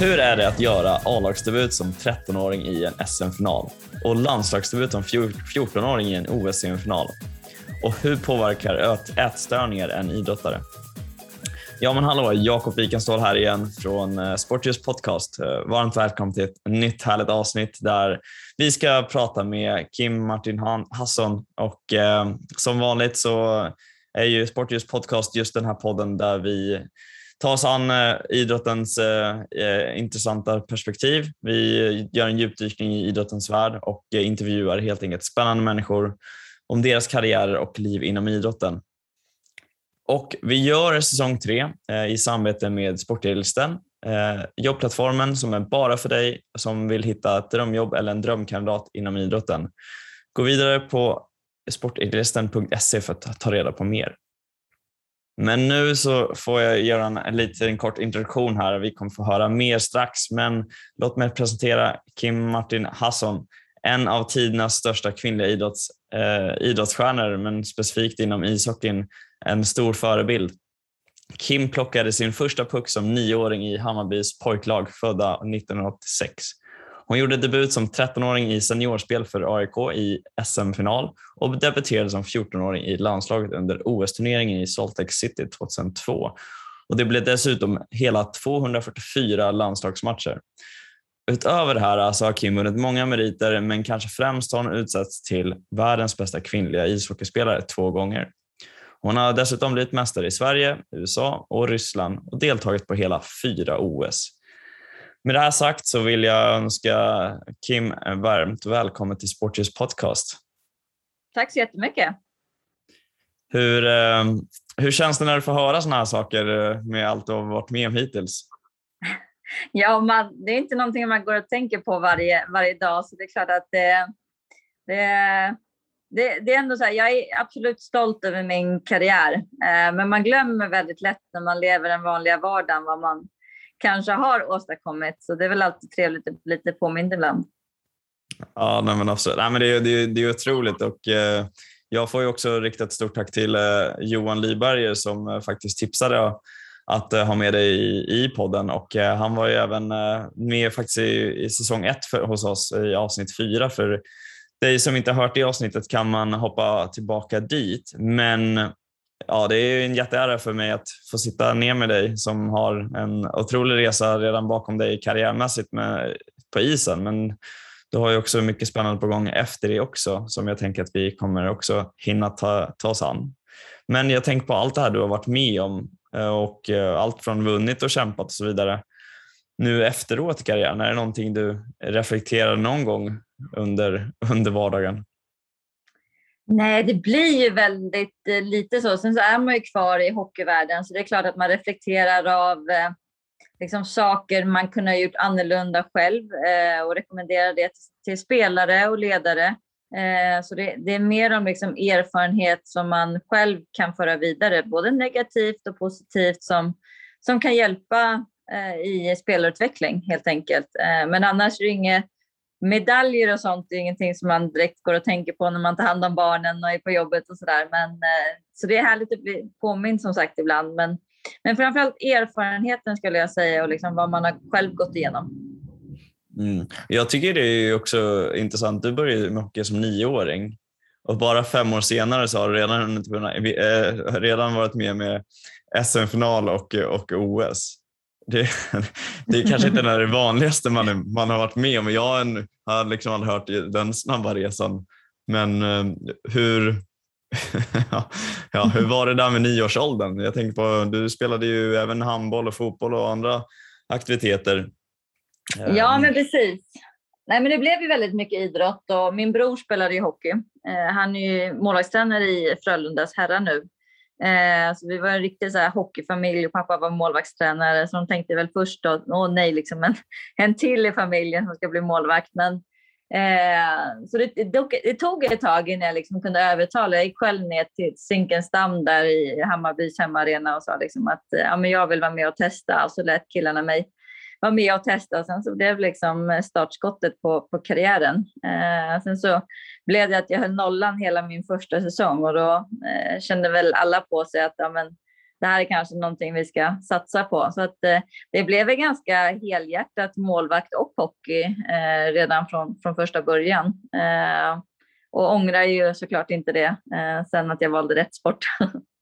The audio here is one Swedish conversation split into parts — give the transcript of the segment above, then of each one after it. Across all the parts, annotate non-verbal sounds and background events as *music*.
Hur är det att göra A-lagsdebut som 13-åring i en SM-final och landslagsdebut som 14-åring i en OS-semifinal? Och hur påverkar ätstörningar en idrottare? Ja men hallå, Jakob Wikenståhl här igen från eh, Sportljus podcast. Eh, varmt välkommen till ett nytt härligt avsnitt där vi ska prata med Kim Martin Hasson och eh, som vanligt så är ju Sportljus podcast just den här podden där vi tar oss an eh, idrottens eh, eh, intressanta perspektiv. Vi gör en djupdykning i idrottens värld och eh, intervjuar helt enkelt spännande människor om deras karriärer och liv inom idrotten. Och vi gör säsong tre eh, i samarbete med Sportedelsten, eh, jobbplattformen som är bara för dig som vill hitta ett drömjobb eller en drömkandidat inom idrotten. Gå vidare på sportedelsten.se för att ta reda på mer. Men nu så får jag göra en, en liten kort introduktion här. Vi kommer få höra mer strax, men låt mig presentera Kim Martin Hasson, en av tidernas största kvinnliga idrotts, eh, idrottsstjärnor, men specifikt inom ishockeyn en stor förebild. Kim plockade sin första puck som nioåring i Hammarbys pojklag födda 1986. Hon gjorde debut som 13-åring i seniorspel för AIK i SM-final och debuterade som 14-åring i landslaget under OS-turneringen i Salt Lake City 2002. Och det blev dessutom hela 244 landslagsmatcher. Utöver det här så har Kim vunnit många meriter men kanske främst har hon utsetts till världens bästa kvinnliga ishockeyspelare två gånger. Hon har dessutom blivit mästare i Sverige, USA och Ryssland och deltagit på hela fyra OS. Med det här sagt så vill jag önska Kim varmt välkommen till Sportljus podcast. Tack så jättemycket. Hur, eh, hur känns det när du får höra sådana här saker eh, med allt du har varit med om hittills? *laughs* Ja, man, det är inte någonting man går och tänker på varje, varje dag, så det är klart att det, det, det, det är ändå så här, jag är absolut stolt över min karriär, eh, men man glömmer väldigt lätt när man lever den vanliga vardagen vad man kanske har åstadkommit. Så det är väl alltid trevligt att bli lite påmind ibland. Ja, nej, men absolut. Nej, men det, är, det, är, det är otroligt och eh, jag får ju också rikta ett stort tack till eh, Johan Lyberger som eh, faktiskt tipsade att eh, ha med dig i, i podden och eh, han var ju även eh, med faktiskt i, i säsong ett för, hos oss i avsnitt fyra. För dig som inte har hört det avsnittet kan man hoppa tillbaka dit. Men ja, det är en jätteära för mig att få sitta ner med dig som har en otrolig resa redan bakom dig karriärmässigt med, på isen. Men du har ju också mycket spännande på gång efter det också som jag tänker att vi kommer också hinna ta, ta oss an. Men jag tänker på allt det här du har varit med om eh, och eh, allt från vunnit och kämpat och så vidare. Nu efteråt i karriären, är det någonting du reflekterar någon gång under, under vardagen? Nej, det blir ju väldigt eh, lite så. Sen så är man ju kvar i hockeyvärlden så det är klart att man reflekterar av eh, liksom, saker man kunde ha gjort annorlunda själv eh, och rekommenderar det till, till spelare och ledare. Eh, så det, det, är mer om liksom, erfarenhet som man själv kan föra vidare, både negativt och positivt som, som kan hjälpa Eh, i spelutveckling helt enkelt. Eh, men annars är det inget medaljer och sånt är ingenting som man direkt går och tänker på när man tar hand om barnen och är på jobbet och sådär. Men, eh, så det är härligt att bli påmind som sagt ibland. Men, men framförallt erfarenheten skulle jag säga och liksom vad man har själv gått igenom. Mm. Jag tycker det är också intressant. Du började med hockey som nioåring och bara fem år senare så har du redan, redan varit med med SM-final och, och OS det, det är kanske inte det vanligaste man, man har varit med om. Jag har liksom aldrig hört den snabba resan. Men eh, hur, *laughs* ja, hur var det där med nioårsåldern? Jag tänker på, du spelade ju även handboll och fotboll och andra aktiviteter. Ja, eh, men precis. Nej, men det blev ju väldigt mycket idrott och min bror spelade ju hockey. Eh, han är ju målvaktstränare i Frölundas herrar nu Eh, så vi var en riktig så här, hockeyfamilj och pappa var målvaktstränare så de tänkte väl först då, åh nej, liksom en, *laughs* en till i familjen som ska bli målvakt. Men, eh, så det, det, det, tog ett tag innan jag liksom kunde övertala. Jag gick själv ner till Zinkensdamm där i Hammarbys hemmaarena och sa liksom att ja, men jag vill vara med och testa och så lät killarna mig var med och testade. Sen så blev det liksom eh, startskottet på, på karriären. Eh, sen så blev det att jag höll nollan hela min första säsong och då eh, kände väl alla på sig att ja, men, det här är kanske någonting vi ska satsa på. Så att, eh, det blev en ganska helhjärtat målvakt och hockey eh, redan från, från första början. Eh, och ångrar ju såklart inte det eh, sen att jag valde rätt sport. *laughs*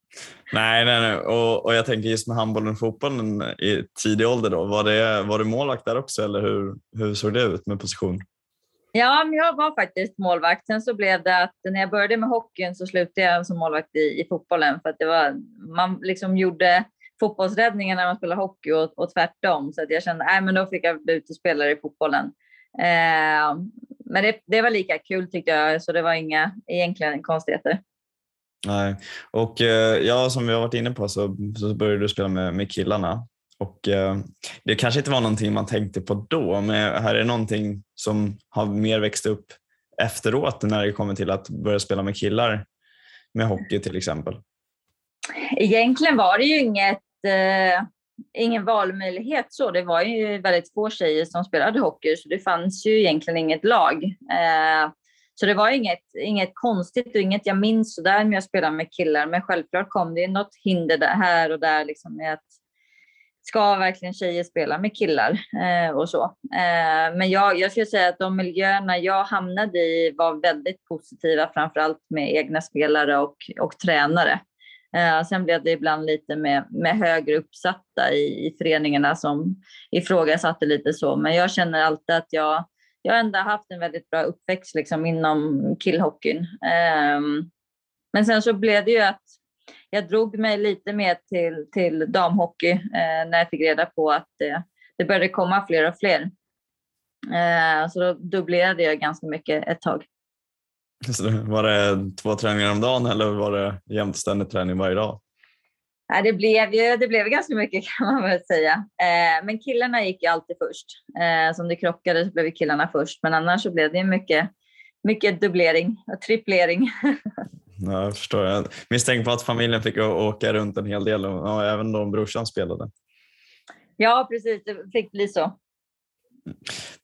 nej, nej, nej. Och, och jag tänker just med handbollen och fotbollen i tidig ålder då. Var, det, var du målvakt där också eller hur, hur såg det ut med position? Ja, men jag var faktiskt målvakt. Sen så blev det att när jag började med hockeyn så slutade jag som målvakt i, i fotbollen för att det var, man liksom gjorde fotbollsräddningen när man spelade hockey och, och tvärtom. Så att jag kände, att då fick jag bli utespelare i fotbollen. Eh, men det, det, var lika kul tyckte jag, så det var inga egentligen konstigheter. Nej, och eh, ja, som vi har varit inne på så, så började du spela med, med killarna och eh, det kanske inte var någonting man tänkte på då, men här är någonting som har mer växt upp efteråt när det kommer till att börja spela med killar med hockey till exempel. Egentligen var det ju inget, eh, ingen valmöjlighet så. Det var ju väldigt få tjejer som spelade hockey så det fanns ju egentligen inget lag. Eh, så det var inget, inget konstigt och inget jag minns sådär när jag spelade med killar. Men självklart kom det något hinder där, här och där liksom med att ska verkligen tjejer spela med killar eh, och så. Eh, men jag, jag skulle säga att de miljöerna jag hamnade i var väldigt positiva, framför allt med egna spelare och, och tränare. Eh, sen blev det ibland lite med, med högre uppsatta i, i föreningarna som ifrågasatte lite så, men jag känner alltid att jag, jag har ändå haft en väldigt bra uppväxt liksom inom killhockeyn. Ehm, men sen så blev det ju att jag drog mig lite mer till, till damhockey eh, när jag fick reda på att det, det började komma fler och fler. Eh, så då dubblerade jag ganska mycket ett tag. Så var det två träningar om dagen eller var det jämt ständig träning varje dag? Nej, det, blev ju, det blev ganska mycket *laughs* kan man väl säga. Eh, men killarna gick ju alltid först. Eh, som det krockade så blev killarna först. Men annars så blev det mycket, mycket dubblering och triplering. *laughs* Ja, jag förstår. Jag misstänker på att familjen fick åka runt en hel del, och även då brorsan spelade. Ja, precis. Det fick bli så.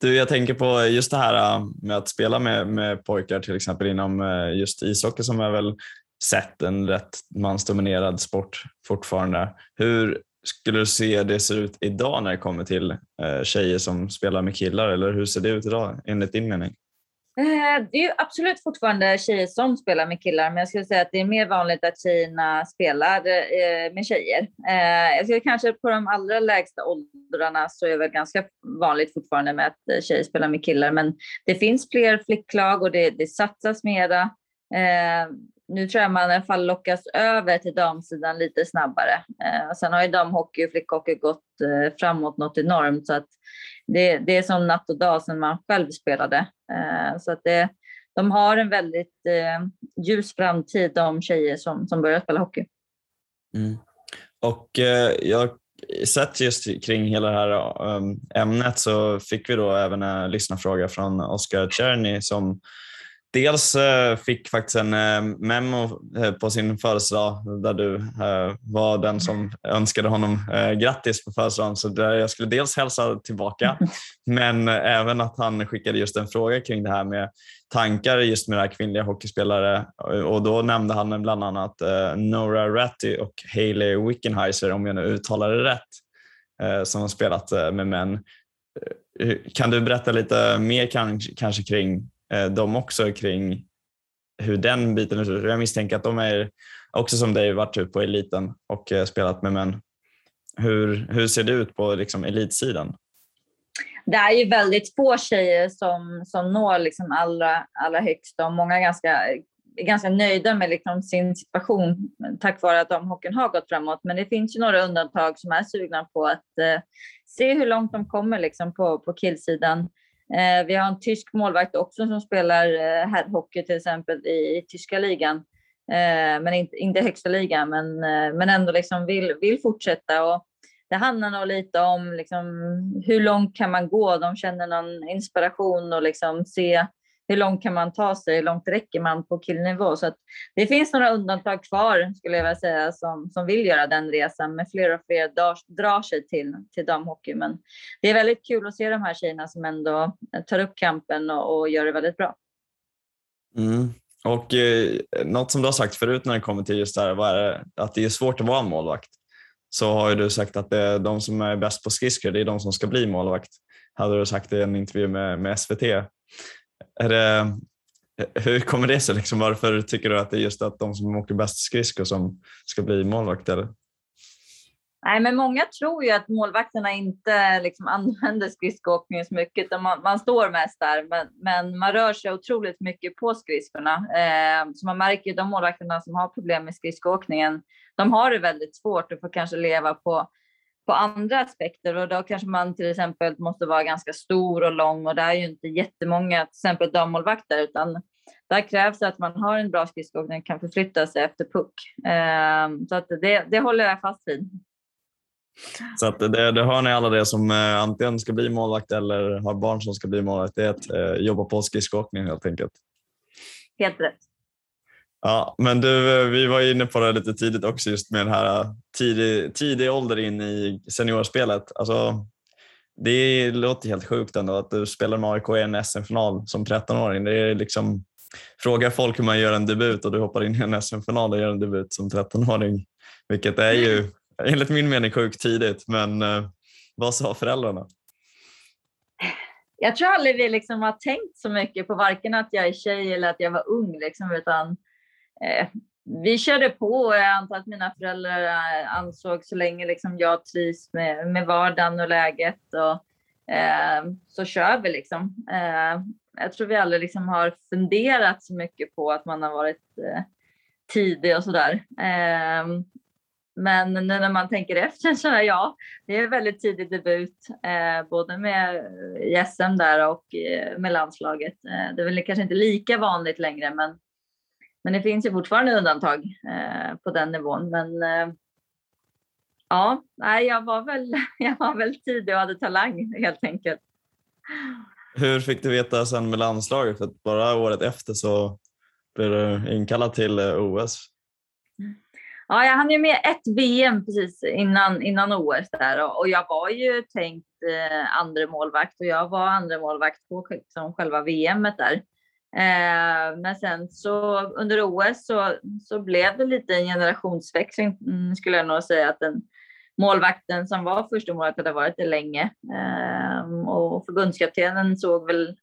Du, jag tänker på just det här äh, med att spela med, med pojkar till exempel inom äh, just ishockey som är väl sett en rätt mansdominerad sport fortfarande. Hur skulle du se det ser ut idag när det kommer till eh, tjejer som spelar med killar eller hur ser det ut idag enligt din mening? Eh, det är absolut fortfarande tjejer som spelar med killar, men jag skulle säga att det är mer vanligt att tjejerna spelar eh, med tjejer. Jag skulle kanske på de allra lägsta åldrarna så är det väl ganska vanligt fortfarande med att tjejer spelar med killar, men det finns fler flicklag och det, det satsas mera. Eh, nu tror jag man i alla fall lockas över till damsidan lite snabbare. Eh, sen har ju damhockey och flickhockey gått eh, framåt något enormt så att det, det är som natt och dag sedan man själv spelade. Eh, så att det, de har en väldigt eh, ljus framtid, de tjejer som, som börjar spela hockey. Mm. Och eh, jag sett just kring hela det här ämnet så fick vi då även en lyssnarfråga från Oskar Czerny som Dels eh, fick faktiskt en eh, memo eh, på sin födelsedag där du var den som önskade honom grattis på födelsedagen. Så där jag skulle dels hälsa tillbaka *laughs* men även att han skickade just en fråga kring det här med tankar just med det här kvinnliga hockeyspelare och då nämnde han bland annat Nora Ratty och Hailey Wickenheiser om jag nu uttalar det rätt som har spelat med män. Kan du berätta lite mer kanske kring Eh, också kring hur den biten är. Jag misstänker att de är också som dig varit typ på eliten och eh, spelat med män. Hur, hur ser det ut på liksom elitsidan? Det är ju väldigt få tjejer som, som når liksom allra, allra högst och många är ganska, ganska nöjda med liksom sin situation tack vare att damhockeyn har gått framåt. Men det finns ju några undantag som är sugna på att eh, se hur långt de kommer liksom på, på killsidan. Eh, vi har en tysk målvakt också som spelar eh, herrhockey till exempel i, i tyska ligan. Eh, men inte, inte högsta ligan, men, eh, men ändå liksom vill, vill fortsätta. Och det handlar nog lite om liksom, hur långt kan man gå? De känner någon inspiration och liksom se, hur långt kan man ta sig, hur långt räcker man på killnivå? Så att det finns några undantag kvar skulle jag vilja säga som, som vill göra den resan, men fler och fler drar, drar sig till, till damhockey. Men det är väldigt kul att se de här tjejerna som ändå tar upp kampen och, och gör det väldigt bra. Mm. Och eh, något som du har sagt förut när det kommer till just det här, vad är det, att det är svårt att vara målvakt. Så har ju du sagt att det är de som är bäst på skridskor, det är de som ska bli målvakt. Hade du sagt det i en intervju med, med SVT. Är det, hur kommer det sig? Liksom? Varför tycker du att det är just att de som åker bäst skridskor som ska bli målvakter? Nej, men många tror ju att målvakterna inte liksom använder skridskoåkningen så mycket. Man, man står mest där, men, men, man rör sig otroligt mycket på skridskorna. Eh, så man märker ju de målvakterna som har problem med skridskoåkningen, de har det väldigt svårt och får kanske leva på, på andra aspekter. Och då kanske man till exempel måste vara ganska stor och lång och det är ju inte jättemånga, till exempel dammålvakter, utan där krävs att man har en bra skridskoåkning och kan förflytta sig efter puck. Eh, så att det, det håller jag fast vid. Så att det, det hör ni alla det som eh, antingen ska bli målvakt eller har barn som ska bli målvakt. Det är att eh, jobba på skridskoåkning helt enkelt. Helt rätt. Ja, men du, eh, vi var inne på det lite tidigt också just med den här eh, tidig, tidig ålder in i seniorspelet. Alltså, det låter helt sjukt ändå att du spelar med AIK i en SM-final som 13-åring. Det är liksom, fråga folk hur man gör en debut och du hoppar in i en SM-final och gör en debut som 13-åring. Vilket är ju enligt min mening sjukt tidigt, men eh, vad sa föräldrarna? Jag tror aldrig vi liksom har tänkt så mycket på varken att jag är tjej eller att jag var ung, liksom, utan Eh, vi körde på och jag antar att mina föräldrar ansåg så länge liksom jag trivs med, med vardagen och läget och, eh, så kör vi liksom. Eh, jag tror vi aldrig liksom har funderat så mycket på att man har varit eh, tidig och sådär. Eh, men nu när man tänker efter så är ja, det är väldigt tidig debut, eh, både med SM där och eh, med landslaget. Eh, det är väl kanske inte lika vanligt längre, men, men det finns ju fortfarande undantag eh, på den nivån. Men eh, ja, nej, jag var väl, *laughs* jag var väl tidig och hade talang helt enkelt. Hur fick du veta sen med landslaget? För bara året efter så blev du inkallad till eh, OS. Ja, jag hann ju med ett VM precis innan, innan OS där och jag var ju tänkt eh, andra målvakt och jag var andra målvakt på liksom, själva VMet där. Eh, men sen så under OS så, så blev det lite en generationsväxling mm, skulle jag nog säga att den målvakten som var första målet hade varit det länge eh, och förbundskaptenen såg väl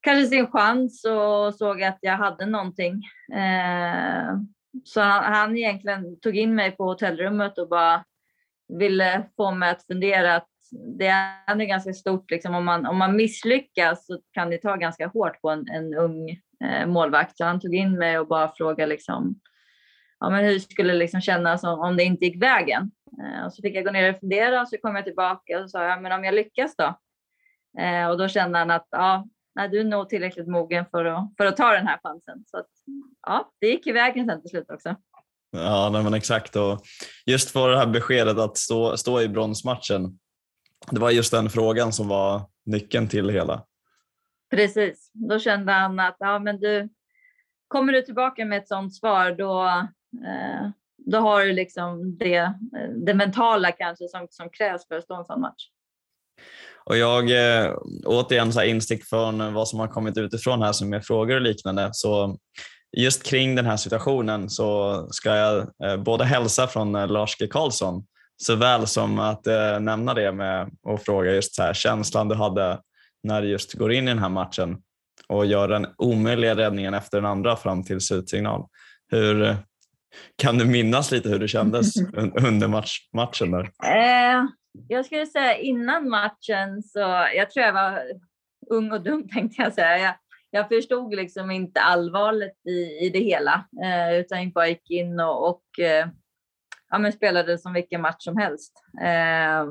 kanske sin chans och såg att jag hade någonting. Eh, så han, han egentligen tog in mig på hotellrummet och bara ville få mig att fundera att det är ändå ganska stort. Liksom, om, man, om man misslyckas så kan det ta ganska hårt på en, en ung eh, målvakt. Så han tog in mig och bara frågade liksom, ja, men hur skulle det liksom kännas om, om det inte gick vägen. Eh, och så fick jag gå ner och fundera och så kom jag tillbaka och sa, ja, men om jag lyckas då? Eh, och då kände han att ja, nej, du är nog tillräckligt mogen för att, för att ta den här chansen. Så att, ja, det gick i vägen sen till slut också. Ja, nej, men exakt. Och just för det här beskedet att stå, stå i bronsmatchen. Det var just den frågan som var nyckeln till hela. Precis, då kände han att ja, men du, kommer du tillbaka med ett sådant svar då, eh, då har du liksom det, det mentala kanske som, som krävs för att stå en sån match. Och jag, eh, återigen så här instick från vad som har kommit utifrån här som är frågor och liknande. Så just kring den här situationen så ska jag eh, både hälsa från eh, Lars G Karlsson såväl som att eh, nämna det med och fråga just så här, känslan du hade när du just går in i den här matchen och gör den omöjliga räddningen efter den andra fram till slutsignal. Hur, kan du minnas lite hur det kändes *laughs* under match, matchen? Där? Eh, jag skulle säga innan matchen så, jag tror jag var ung och dum *laughs* tänkte jag säga. Jag, jag förstod liksom inte allvaret i, i det hela eh, utan jag bara gick in och, och eh, ja, men spelade som vilken match som helst. Eh,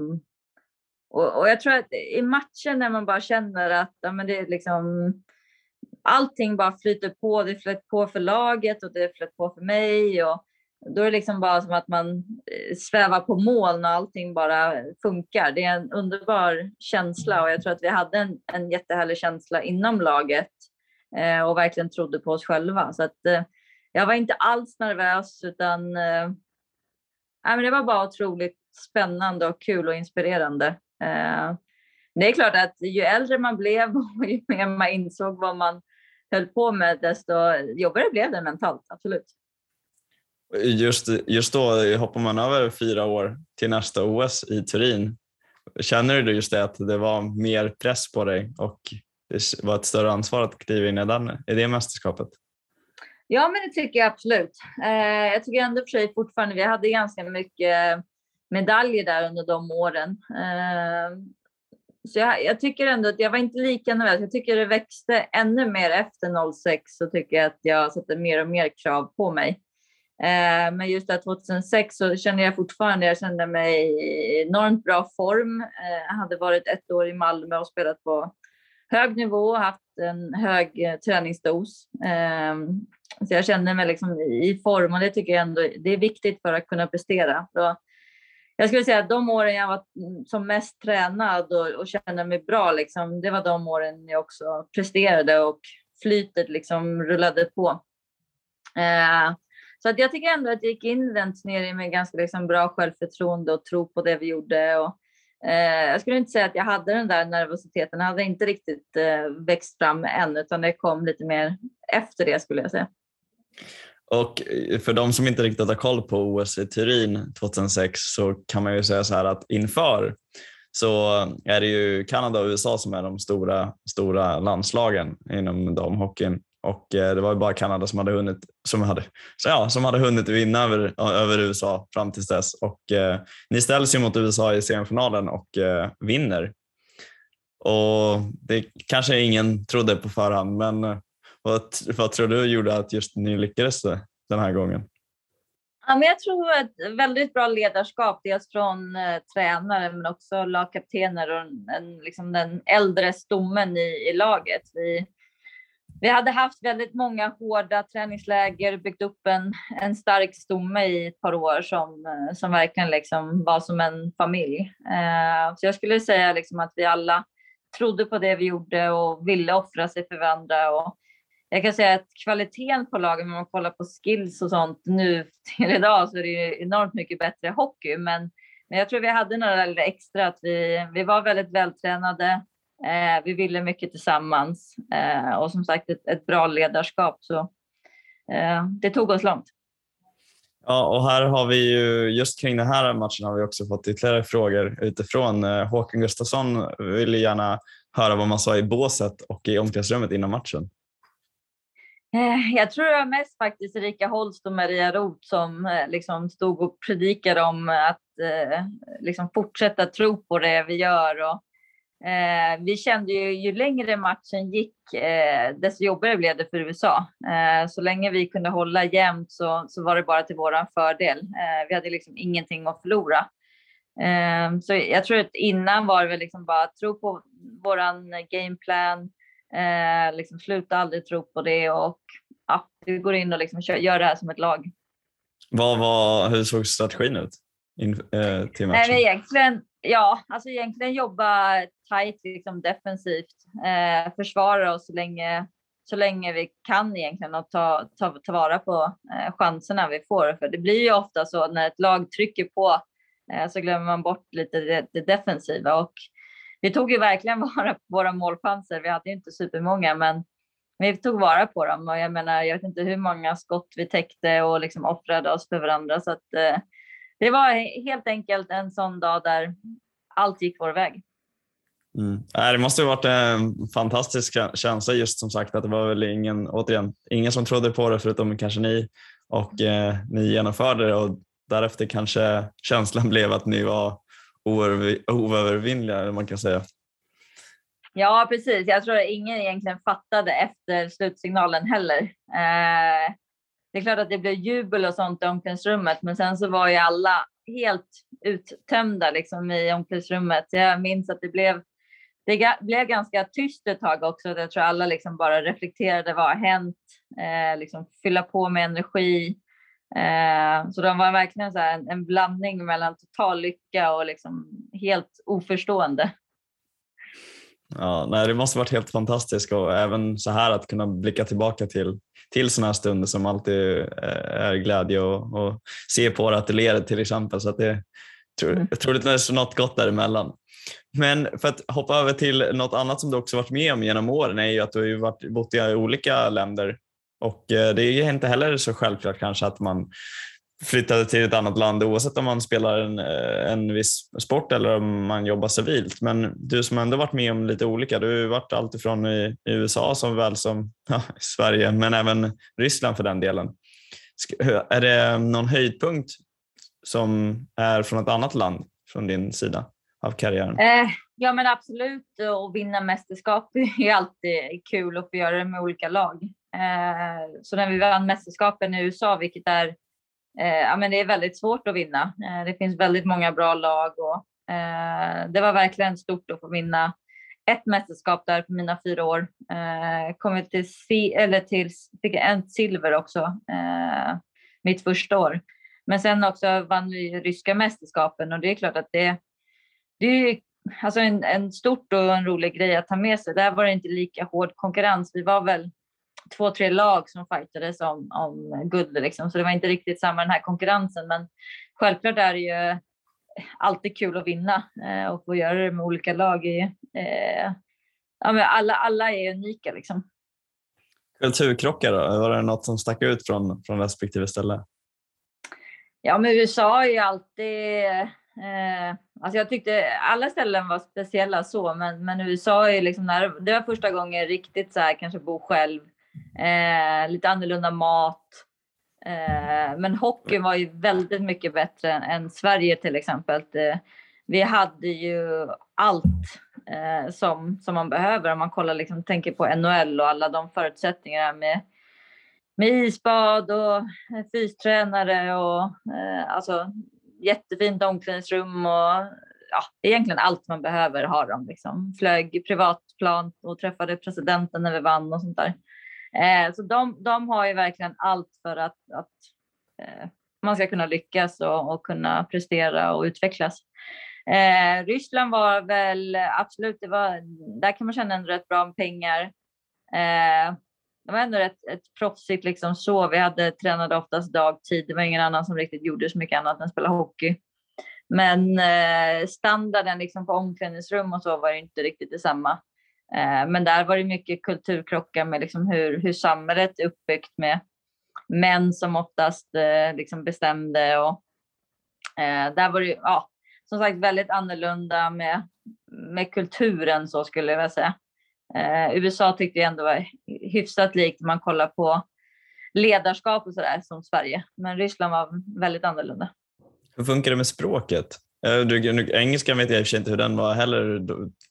och, och, jag tror att i matchen när man bara känner att ja, men det är liksom allting bara flyter på. Det flöt på för laget och det flöt på för mig. Och, då är det liksom bara som att man eh, svävar på moln och allting bara funkar. Det är en underbar känsla och jag tror att vi hade en, en jättehärlig känsla inom laget. eh, och verkligen trodde på oss själva. Så att, eh, jag var inte alls nervös utan eh, men det var bara otroligt spännande och kul och inspirerande. Eh, det är klart att ju äldre man blev *laughs* och ju mer man insåg vad man höll på med, desto jobbigare blev det mentalt, absolut. Just, just då hoppar man över fyra år till nästa OS i Turin. Känner du just det att det var mer press på dig och det var ett större ansvar att kliva in i, den, i det mästerskapet? Ja, men det tycker jag absolut. Eh, jag tycker ändå för sig fortfarande, vi hade ganska mycket medaljer där under de åren. Eh, så jag, jag, tycker ändå att jag var inte lika nervös. Jag tycker det växte ännu mer efter 06 så tycker jag att jag satte mer och mer krav på mig. Eh, men just där 2006 så kände jag fortfarande, jag kände mig i enormt bra form. Eh, jag hade varit ett år i Malmö och spelat på hög nivå, haft en hög eh, träningsdos. Ehm, så jag kände mig liksom i form och det tycker jag ändå det är viktigt för att kunna prestera. Så jag skulle säga att de åren jag var som mest tränad och, och kände mig bra, liksom, det var de åren jag också presterade och flytet liksom rullade på. Ehm, så att jag tycker ändå att jag gick in i den turneringen med ganska liksom bra självförtroende och tro på det vi gjorde. Och, Eh, jag skulle inte säga att jag hade den där nervositeten, den hade inte riktigt eh, växt fram än, utan det kom lite mer efter det skulle jag säga. Och eh, för de som inte riktigt har koll på OS i Turin 2006 så kan man ju säga så här att inför så är det ju Kanada och USA som är de stora, stora landslagen inom damhockeyn. Och eh, det var ju bara Kanada som hade hunnit, som hade, så ja, som hade hunnit vinna över, över USA fram till dess. Och, eh, ni ställs ju mot USA i semifinalen och eh, vinner. Och det kanske ingen trodde på förhand, men eh, vad, vad tror du gjorde att just ni lyckades den här gången? Ja, men jag tror ett väldigt bra ledarskap, dels från eh, tränare men också lagkaptener och en, liksom den äldre stommen i, i laget. Vi, vi hade haft väldigt många hårda träningsläger, byggt upp en, en stark stomme i ett par år som, eh, som verkligen liksom var som en familj. Eh, så jag skulle säga liksom att vi alla trodde på det vi gjorde och ville offra sig för varandra. Och jag kan säga att kvaliteten på lagen, om man kollar på skills och sånt nu till idag, så är det ju enormt mycket bättre hockey. Men, men jag tror vi hade några extra, att vi, vi var väldigt vältränade. Eh, vi ville mycket tillsammans eh, och som sagt ett, ett bra ledarskap. Så eh, det tog oss långt. Ja, och här har vi ju just kring den här matchen har vi också fått ytterligare frågor utifrån. Eh, Håkan Gustafsson ville gärna höra vad man sa i båset och i omklädningsrummet innan matchen. Eh, jag tror det var mest faktiskt Erika Holst och Maria Roth som eh, liksom stod och predikade om att liksom fortsätta tro på det vi gör. Och, eh, vi kände ju, ju längre matchen gick, eh, desto jobbigare blev det för USA. Eh, så länge vi kunde hålla jämnt så, så var det bara till våran fördel. vi hade liksom ingenting att förlora. så jag tror att innan var det liksom bara tro på våran gameplan, Eh, liksom sluta aldrig tro på det och ja, vi går in och liksom kör, gör det här som ett lag. Vad var, hur såg strategin ut in, eh, till matchen? Nej, egentligen, ja, alltså egentligen jobba tajt liksom defensivt, eh, försvara oss så länge, så länge vi kan egentligen och ta, ta, ta vara på eh, chanserna vi får. För det blir ju ofta så när ett lag trycker på eh, så glömmer man bort lite det, det defensiva och vi tog ju verkligen *laughs* vara på våra målchanser. Vi hade ju inte supermånga, men vi tog vara på dem och jag menar, jag vet inte hur många skott vi täckte och liksom offrade oss för varandra. Så att, eh, det var helt enkelt en sån dag där allt gick vår väg. Mm. Det måste ha varit en fantastisk känsla just som sagt att det var väl ingen, återigen, ingen som trodde på det förutom kanske ni och eh, ni genomförde det och därefter kanske känslan *laughs* blev att ni var oövervinnliga, man kan säga. Ja, precis. Jag tror att ingen egentligen fattade efter slutsignalen heller. Eh, det är klart att det blev jubel och sånt i omklädningsrummet, men sen så var ju alla helt uttömda liksom, i omklädningsrummet. Jag minns att det blev, det blev ganska tyst ett tag också. Jag tror alla liksom bara reflekterade vad har hänt? Eh, liksom fylla på med energi. Eh, så de var verkligen så en, en, blandning mellan total lycka och liksom helt oförstående. Ja, nej, det måste varit helt fantastiskt och även så här att kunna blicka tillbaka till, till sådana här stunder som alltid eh, är glädje och, och se på det att det leder till exempel. Så att det, tror, mm. jag tror det är något gott däremellan. Men för att hoppa över till något annat som du också varit med om genom åren är ju att du har ju varit, bott i olika länder och eh, det är inte heller så självklart kanske att man flyttade till ett annat land oavsett om man spelar en, eh, en viss sport eller om man jobbar civilt. Men du som ändå varit med om lite olika, du har varit alltifrån i, i USA som väl som *laughs* ja, Sverige, men även Ryssland för den delen. Är det någon höjdpunkt som är från ett annat land från din sida av karriären? Eh, ja men absolut, att vinna mästerskap *laughs* är alltid kul att få göra det med olika lag. Eh, så när vi vann mästerskapen i USA, vilket är eh, ja, men det är väldigt svårt att vinna. Eh, det finns väldigt många bra lag och eh, det var verkligen stort att få vinna ett mästerskap där på mina fyra år. Eh, kom till, eller till, fick en silver också eh, mitt första år. Men sen också vann vi ryska mästerskapen och det är klart att det, det är alltså en, en stort och en rolig grej att ta med sig. Där var det inte lika hård konkurrens. Vi var väl två, tre lag som fightades om, om guld. Liksom. Så det var inte riktigt samma den här konkurrensen. Men självklart är det ju alltid kul att vinna eh, och få göra det med olika lag. I, eh, ja, men alla, alla är unika liksom. Kulturkrockar då? Var det något som stack ut från, från respektive ställe? Ja, men USA är ju alltid... Eh, alltså jag tyckte alla ställen var speciella så, men, men USA är liksom när, det var första gången riktigt så här kanske bo själv eh, lite annorlunda mat. Eh, men hockeyn var ju väldigt mycket bättre än, än Sverige till exempel. Det, eh, vi hade ju allt eh, som, som man behöver om man kollar, liksom, tänker på NHL och alla de förutsättningarna med, med isbad och eh, fystränare och eh, alltså jättefint omklädningsrum och ja, egentligen allt man behöver har de. Liksom. Flög privatplan och träffade presidenten när vi vann och sånt där. Eh, så de, de har ju verkligen allt för att, att eh, man ska kunna lyckas och, och, kunna prestera och utvecklas. Eh, Ryssland var väl absolut, det var, där kan man känna en rätt bra med pengar. Eh, det var ändå rätt ett proffsigt liksom så. Vi hade tränade oftast dagtid. Det var ingen annan som riktigt gjorde så mycket annat än spela hockey. Men eh, standarden liksom på omklädningsrum och så var inte riktigt detsamma. Eh, men där var det mycket kulturkrockar med liksom hur, hur samhället är uppbyggt med män som oftast eh, liksom bestämde. Och, eh, där var det ja, som sagt väldigt annorlunda med, med kulturen så skulle jag vilja säga. USA tyckte jag ändå var hyfsat likt om man kollar på ledarskap och sådär som Sverige. Men Ryssland var väldigt annorlunda. Hur funkar det med språket? Du, engelskan vet jag i och för sig inte hur den var heller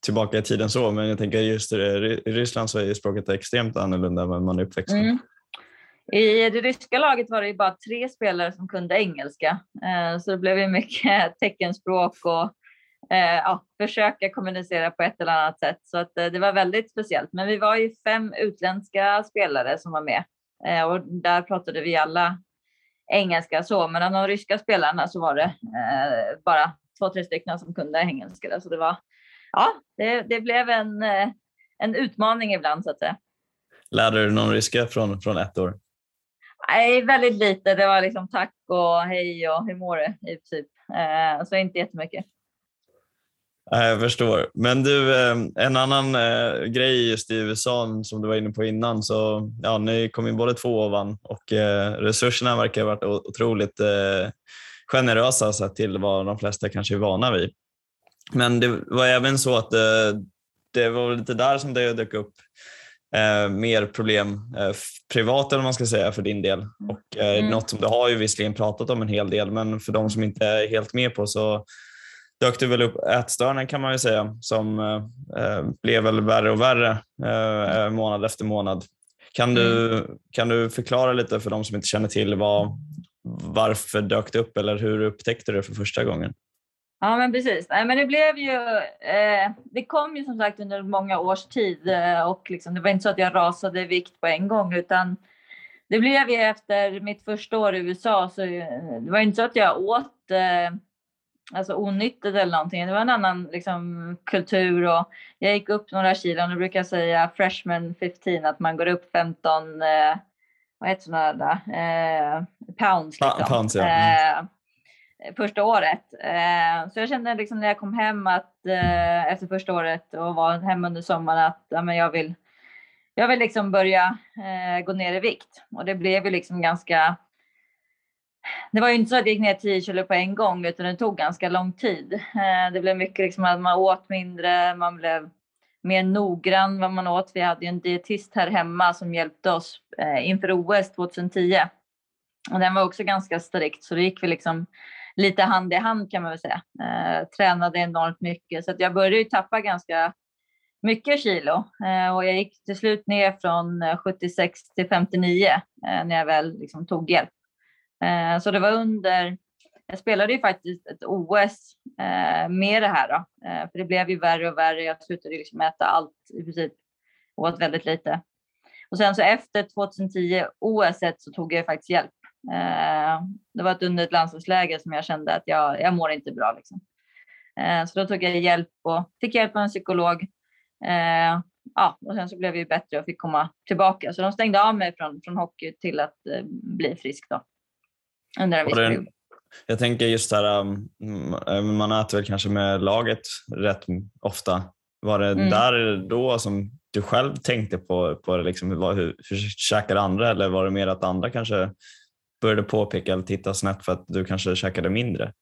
tillbaka i tiden så, men jag tänker just i Ryssland så är språket extremt annorlunda än man är uppväxt med. Mm. I det ryska laget var det ju bara tre spelare som kunde engelska, eh, så det blev ju mycket *laughs* teckenspråk och eh, ja, försöka kommunicera på ett eller annat sätt. Så att eh, det var väldigt speciellt. Men vi var ju fem utländska spelare som var med och där pratade vi alla engelska så, men av de ryska spelarna så var det bara två, tre stycken som kunde engelska. Så det var, ja, det, det blev en, eh, en utmaning ibland så att säga. Lärde du någon ryska från, från ett år? Nej, väldigt lite. Det var liksom tack och hej och hur mår du? I princip. Eh, så inte jättemycket. Jag förstår. Men du, eh, en annan grej just i USA som du var inne på innan, så ja, ni kom in båda två och vann och resurserna verkar ha varit otroligt generösa sett till vad de flesta kanske är vana vid. Men det var även så att det, eh, det var lite där som det dök upp eh, mer problem eh, privat eller man ska säga för din del. Och eh, mm. Något som du har ju visserligen pratat om en hel del men för de som inte är helt med på så dök det väl upp ätstörningar kan man ju säga som eh, eh, blev väl värre och värre eh, månad efter månad. Kan du, mm. kan du förklara lite för de som inte känner till vad, varför dök det upp eller hur upptäckte du det för första gången? Ja, men precis. Nej, men det blev ju. Eh, det kom ju som sagt under många års tid eh, och liksom, det var inte så att jag rasade i vikt på en gång, utan det blev ju efter mitt första år i USA. Så det var inte så att jag åt eh, alltså onyttigt eller någonting. Det var en annan liksom, kultur och jag gick upp några kilon. Nu brukar jag säga freshman 15, att man går upp 15, eh, vad heter sådana där, eh, pounds. Liksom. pounds ja. mm. eh, första året. Eh, så jag kände liksom när jag kom hem att eh, efter första året och var hemma under sommaren att ja, men jag vill jag vill liksom börja eh, gå ner i vikt och det blev ju liksom ganska det var ju inte så att jag gick ner 10 kilo på en gång utan det tog ganska lång tid. Eh, det blev mycket liksom att man åt mindre, man blev mer noggrann vad man åt. Vi hade ju en dietist här hemma som hjälpte oss eh, inför OS 2010. Och den var också ganska strikt så då gick vi liksom lite hand i hand kan man väl säga. Eh, tränade enormt mycket så att jag började ju tappa ganska mycket kilo och jag gick till slut ner från 76 till 59 när jag väl liksom tog hjälp. Eh, så det var under, jag spelade ju faktiskt ett OS eh, med det här då, eh, för det blev ju värre och värre. Jag slutade liksom äta allt i princip, åt väldigt lite. Och sen så efter 2010 OS så tog jag faktiskt hjälp. Det var ett under ett landslagsläger som jag kände att jag, jag mår inte bra. Liksom. Så då tog jag hjälp och fick hjälp av en psykolog. Ja, och sen så blev jag bättre och fick komma tillbaka. Så de stängde av mig från, från hockey till att bli frisk. Då under en viss period. Jag tänker just här, um, mm, man äter väl kanske med laget rätt ofta. Var det mm. där då som du själv tänkte på, på liksom, hur, hur, hur käkade andra eller var det mer att andra kanske började påpeka eller titta snett för att du kanske käkade mindre?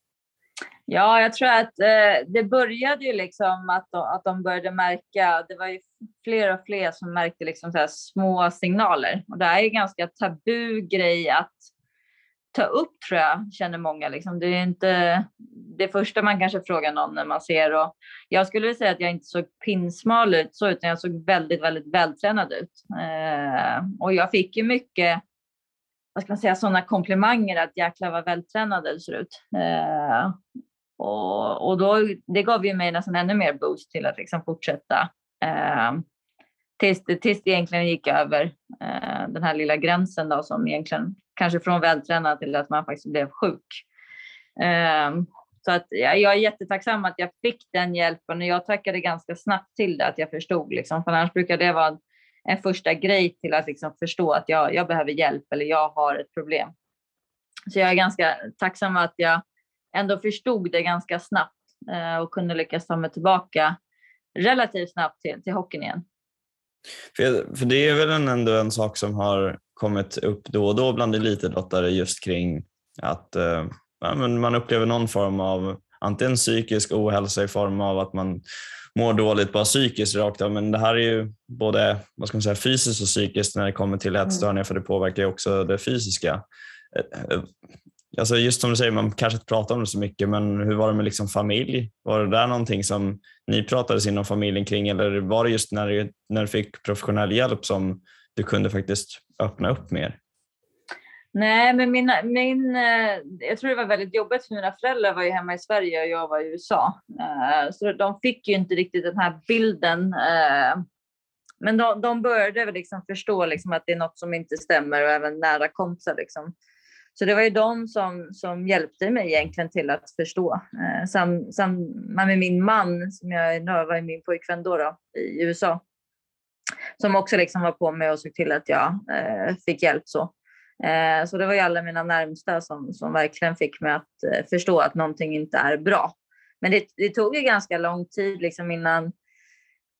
Ja, jag tror att eh, det började ju liksom att de, att de började märka, det var ju fler och fler som märkte liksom så små signaler. Och det är ju ganska tabu grej att ta upp tror jag, känner många. Liksom. Det är inte det första man kanske frågar någon när man ser. Och jag skulle säga att jag inte såg pinsmal ut så, utan jag såg väldigt, väldigt vältränad ut. Eh, och jag fick ju mycket, vad ska man säga, sådana komplimanger att jäklar vad vältränad du ser ut. Eh, och, och då, det gav ju mig nästan ännu mer boost till att liksom fortsätta. Eh, tills, tills det egentligen gick över eh, den här lilla gränsen då som egentligen kanske från vältränad till att man faktiskt blev sjuk. Ehm, så att jag, är jättetacksam att jag fick den hjälpen och jag tackade ganska snabbt till det, att jag förstod. Liksom. För annars brukar det vara en första grej till att liksom förstå att jag, jag behöver hjälp eller jag har ett problem. Så jag är ganska tacksam att jag ändå förstod det ganska snabbt eh, och kunde lyckas ta mig tillbaka relativt snabbt till, till hockeyn igen. För, för det är väl ändå en sak som har kommit upp då och då bland elitidrottare just kring att eh, ja, men man upplever någon form av antingen psykisk ohälsa i form av att man mår dåligt bara psykiskt rakt av, men det här är ju både vad ska man säga, fysiskt och psykiskt när det kommer till mm. ätstörningar för det påverkar ju också det fysiska. Alltså just som du säger, man kanske inte pratar om det så mycket, men hur var det med liksom familj? Var det där någonting som ni pratades inom familjen kring eller var det just när du, när du fick professionell hjälp som du kunde faktiskt öppna upp mer? Nej, men min, min, eh, jag tror det var väldigt jobbigt för mina föräldrar var ju hemma i Sverige och jag var i USA. Eh, så de fick ju inte riktigt den här bilden. Eh, men de, de började väl liksom förstå liksom att det är något som inte stämmer och även nära kompisar. Liksom. Så det var ju de som, som hjälpte mig egentligen till att förstå. Eh, sam, sam, med min man, som jag var min pojkvän då, då i USA som också liksom var på mig och såg till att jag eh, fick hjälp. Så. Eh, så det var ju alla mina närmsta som, som verkligen fick mig att eh, förstå att någonting inte är bra. Men det, det tog ju ganska lång tid liksom innan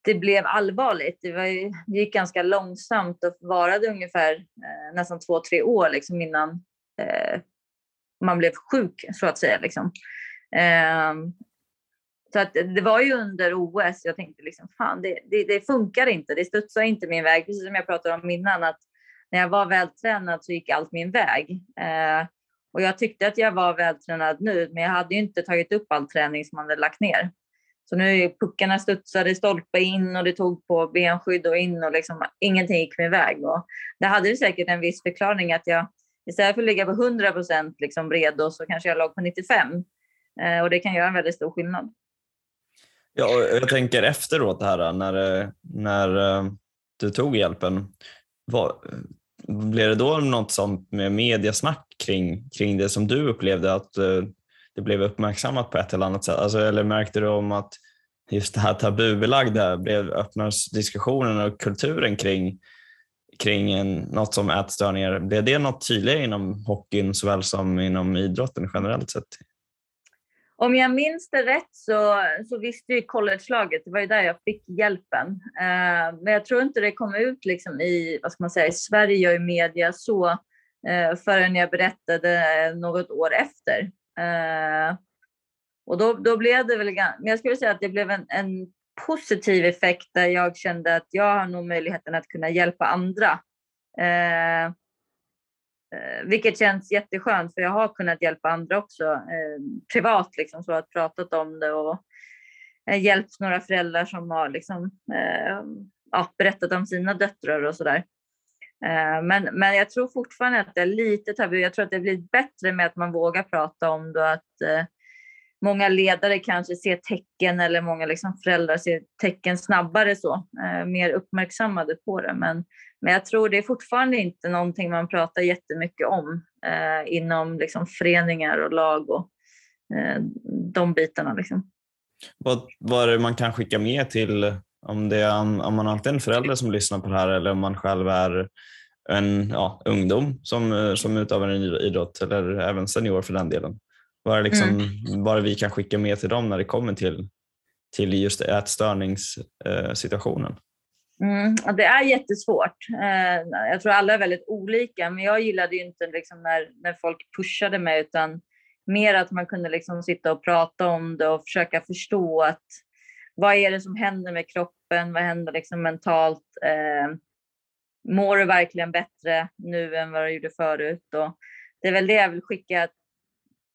det blev allvarligt. Det, var ju, det gick ganska långsamt och varade ungefär eh, nästan två, tre år liksom innan eh, man blev sjuk så att säga. Liksom. Eh, så att det var ju under OS jag tänkte liksom, fan det, det, det funkar inte, det studsar inte min väg. Precis som jag pratade om innan, att när jag var vältränad så gick allt min väg. Eh, och jag tyckte att jag var vältränad nu, men jag hade ju inte tagit upp all träning som man hade lagt ner. Så nu puckarna studsade stolpe in och det tog på benskydd och in och liksom ingenting gick min väg. Och det hade ju säkert en viss förklaring att jag istället för att ligga på 100 procent liksom redo så kanske jag låg på 95. Eh, och det kan göra en väldigt stor skillnad. Ja, jag tänker efteråt det här när, när eh, du tog hjälpen. Var, blev det då något sånt med mediasnack kring, kring det som du upplevde? Att eh, det blev uppmärksammat på ett eller annat sätt? Alltså, eller märkte du om att just det här tabubelagda blev öppnades diskussionen och kulturen kring, kring en, något som ätstörningar? Blev det något tydligare inom hockeyn såväl som inom idrotten generellt sett? Om jag minns det rätt så, så visste ju collegelaget, det var ju där jag fick hjälpen. Eh, men jag tror inte det kom ut liksom i, vad ska man säga, i Sverige och i media så eh, förrän jag berättade eh, något år efter. Eh, och då, då blev det väl, men jag skulle säga att det blev en, en positiv effekt där jag kände att jag har nog möjligheten att kunna hjälpa andra. Eh, eh vilket känns jätteskönt för jag har kunnat hjälpa andra också eh, privat, liksom, så att pratat om det och eh, hjälpt några föräldrar som har liksom, eh, ja, berättat om sina döttrar och sådär. Eh, men, men jag tror fortfarande att det är lite tabu. Jag tror att det blir bättre med att man vågar prata om det och att eh, många ledare kanske ser tecken eller många liksom föräldrar ser tecken snabbare så, eh, mer uppmärksammade på det. Men men jag tror det är fortfarande inte någonting man pratar jättemycket om eh, inom liksom, föreningar och lag och eh, de bitarna. Liksom. Vad, vad är det man kan skicka med till om, det är, om man alltid är en förälder som lyssnar på det här eller om man själv är en ja, ungdom som, eh, som utövar en idrott eller även senior för den delen. Vad liksom, mm. vad vi kan skicka med till dem när det kommer till, till just ätstörningssituationen? Eh, Mm, det är jättesvårt. Eh, jag tror alla är väldigt olika, men jag gillade inte liksom när, när folk pushade mig, utan mer att man kunde liksom sitta och prata om det och försöka förstå att vad är det som händer med kroppen? Vad händer liksom mentalt? Eh, mår du verkligen bättre nu än vad du gjorde förut? Och det är väl det jag vill skicka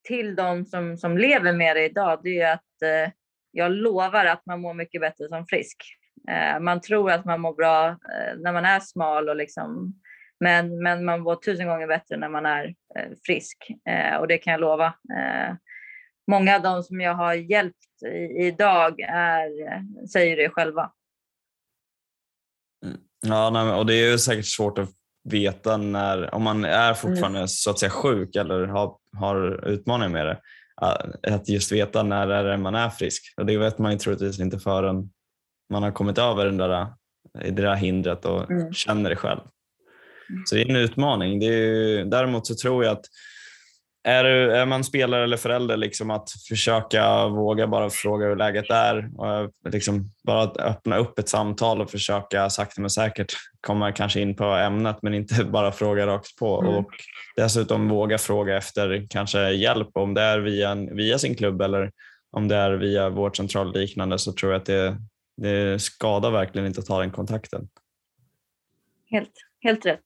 till de som, som lever med det idag. Det är att eh, jag lovar att man mår mycket bättre som frisk. Eh, man tror att man mår bra eh, när man är smal och liksom, men, men man mår tusen gånger bättre när man är eh, frisk eh, och det kan jag lova. Eh, många av de som jag har hjälpt idag är, säger det själva. Mm. Ja, och det är ju säkert svårt att veta när, om man är fortfarande mm. så att säga sjuk eller har, har utmaningar med det, att just veta när är det man är frisk. Och det vet man ju troligtvis inte förrän man har kommit över den där, det där hindret och mm. känner det själv. Mm. Så det är en utmaning. Det är, däremot så tror jag att är, är man spelare eller förälder, liksom att försöka våga bara fråga hur läget är. Och liksom bara att öppna upp ett samtal och försöka sakta men säkert komma kanske in på ämnet men inte *laughs* bara fråga rakt på. Mm. Och dessutom våga fråga efter kanske hjälp om det är via, via sin klubb eller om det är via vårdcentral liknande så tror jag att det, det skadar verkligen inte att ta den kontakten. Helt, helt rätt.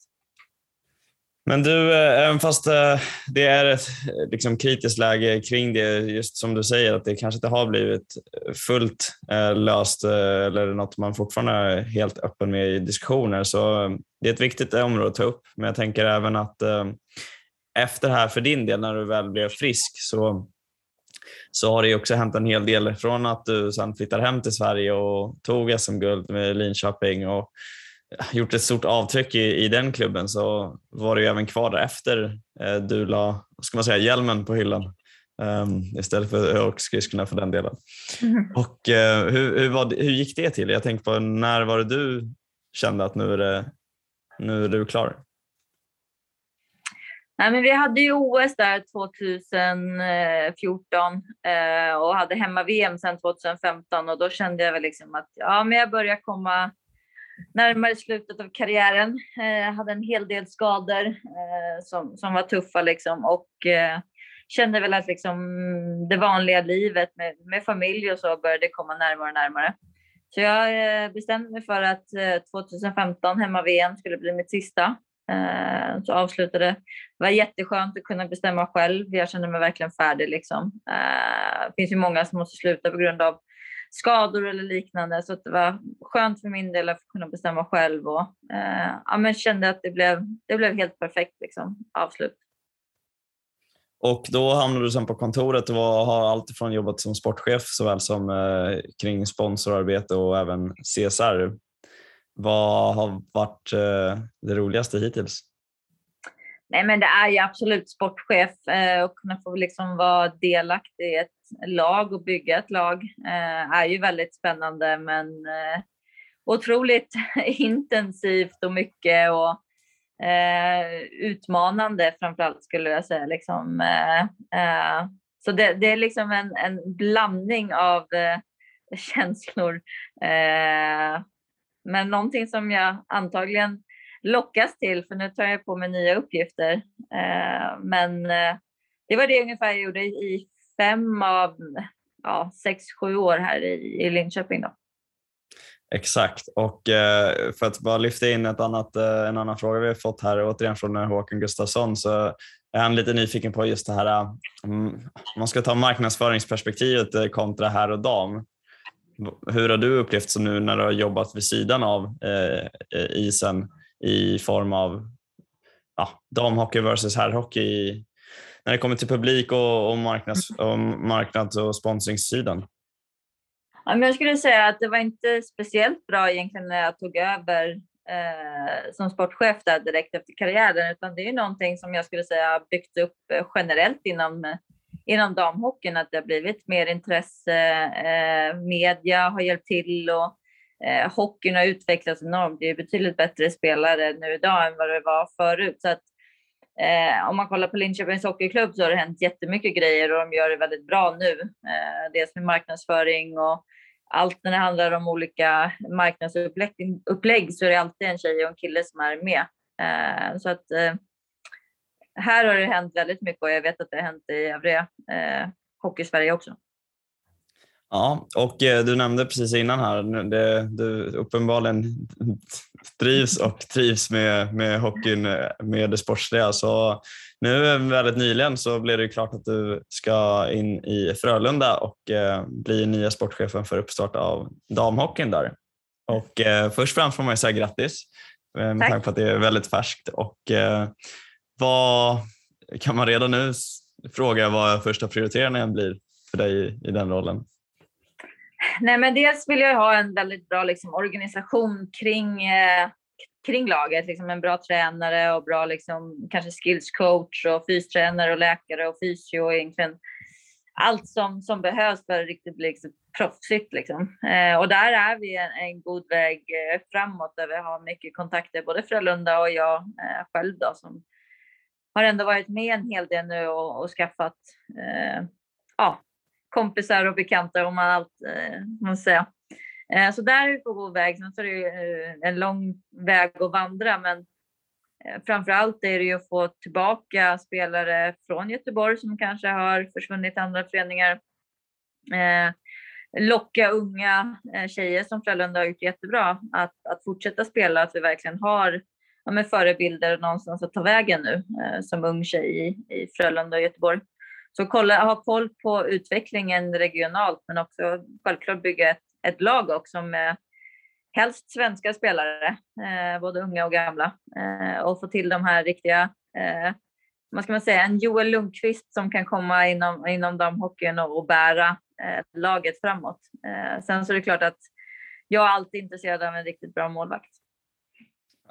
Men du, eh, även fast eh, det är ett eh, liksom, kritiskt läge kring det, just som du säger, att det kanske inte har blivit fullt löst eller något man fortfarande är helt öppen med i diskussioner, så det är ett viktigt område att ta upp. Men jag tänker även att efter det här för din del, när du väl blev frisk, så så har det också hänt en hel del från att du sen flyttade hem till Sverige och tog SM-guld med Linköping och gjort ett stort avtryck i, i den klubben så var du även kvar där efter eh, du la ska man säga, hjälmen på hyllan um, istället för och skridskorna för den delen. Mm. Och, uh, hur, hur, var hur gick det till? Jag tänker på när var det du kände att nu är, det, nu är du klar? Nej, men vi hade ju OS där 2014 eh, och hade hemma-VM sedan 2015 och då kände jag väl liksom att ja, men jag börjar komma närmare slutet av karriären. Eh, hade en hel del skador eh, som, som var tuffa liksom och eh, kände väl att liksom det vanliga livet med, med familj och så började komma närmare och närmare. Så jag eh, bestämde mig för att eh, 2015 hemma-VM skulle bli mitt sista eh, så avslutade. Det var jätteskönt att kunna bestämma själv. Jag kände mig verkligen färdig. Liksom. Eh, det finns ju många som måste sluta på grund av skador eller liknande. Så det var skönt för min del att kunna bestämma själv och eh, ja, men kände att det blev, det blev helt perfekt liksom, avslut. Och då hamnade du sen på kontoret och har alltifrån jobbat som sportchef såväl som eh, kring sponsorarbete och även CSR. Vad har varit eh, det roligaste hittills? Nej, men det är ju absolut sportchef eh, och kunna få liksom vara delaktig i ett lag och bygga ett lag eh, är ju väldigt spännande, men eh, otroligt *laughs* intensivt och mycket och eh, utmanande framförallt skulle jag säga. Liksom, eh, eh, så det, det, är liksom en, en blandning av eh, *laughs* känslor. Eh, men någonting som jag antagligen lockas till, för nu tar jag på mig nya uppgifter. Eh, men eh, det var det ungefär jag gjorde i fem av ja, sex, sju år här i, i Linköping. Då. Exakt, och eh, för att bara lyfta in ett annat, eh, en annan fråga vi har fått här, återigen från eh, Håkan Gustafsson, så är han lite nyfiken på just det här, om man ska ta marknadsföringsperspektivet kontra herr och dam. Hur har du upplevt så nu när du har jobbat vid sidan av eh, isen? i form av ja, damhockey versus herrhockey när det kommer till publik och, och, marknads, och marknads och sponsringssidan? Ja, men jag skulle säga att det var inte speciellt bra egentligen när jag tog över eh, som sportchef där direkt efter karriären, utan det är någonting som jag skulle säga har byggts upp generellt inom, inom damhockeyn, att det har blivit mer intresse. Eh, media har hjälpt till och eh, hockeyn har utvecklats enormt. Det är betydligt bättre spelare nu idag än vad det var förut. Så att, eh, om man kollar på Linköpings Hockeyklubb så har det hänt jättemycket grejer och de gör det väldigt bra nu. Eh, dels med marknadsföring och allt när det handlar om olika marknadsupplägg så är det alltid en tjej och en kille som är med. Eh, så att eh, här har det hänt väldigt mycket och jag vet att det har hänt i övriga eh, Hockeysverige också. Ja, och eh, du nämnde precis innan här, det, du uppenbarligen drivs och trivs med, med hockeyn, eh, med det sportsliga. Så nu väldigt nyligen så blev det klart att du ska in i Frölunda och eh, bli nya sportchefen för uppstart av damhockeyn där. Och eh, först främst får man ju säga grattis med Tack. tanke på att det är väldigt färskt. Och, eh, vad kan man redan nu fråga vad första prioriteringen blir för dig i, i den rollen? Nej, men dels vill jag ha en väldigt bra liksom, organisation kring, eh, kring laget. Liksom en bra tränare och bra liksom, kanske skills coach och fystränare och läkare och fysio. Egentligen allt som, som behövs för att riktigt bli liksom, proffsigt. Liksom. Eh, och där är vi en, en god väg eh, framåt där vi har mycket kontakter, både Frölunda och jag eh, själv då, som har ändå varit med en hel del nu och, och skaffat eh, ja, kompisar och bekanta om man allt eh, man säga. Eh, så där är vi på god väg. Sen så är det eh, en lång väg att vandra, men eh, framför allt är det ju att få tillbaka spelare från Göteborg som kanske har försvunnit till andra föreningar. Eh, locka unga tjejer som Frölunda har gjort jättebra att, att fortsätta spela, att vi verkligen har ja, med förebilder någonstans att ta vägen nu som ung tjej i, i Frölunda och Göteborg. Så kolla, ha koll på utvecklingen regionalt men också självklart bygga ett, ett lag också med eh, helst svenska spelare, eh, både unga och gamla eh, och få till de här riktiga, eh, vad ska man säga, en Joel Lundqvist som kan komma inom, inom damhockeyn och, och bära eh, laget framåt. Eh, sen så är det klart att jag är alltid intresserad av en riktigt bra målvakt.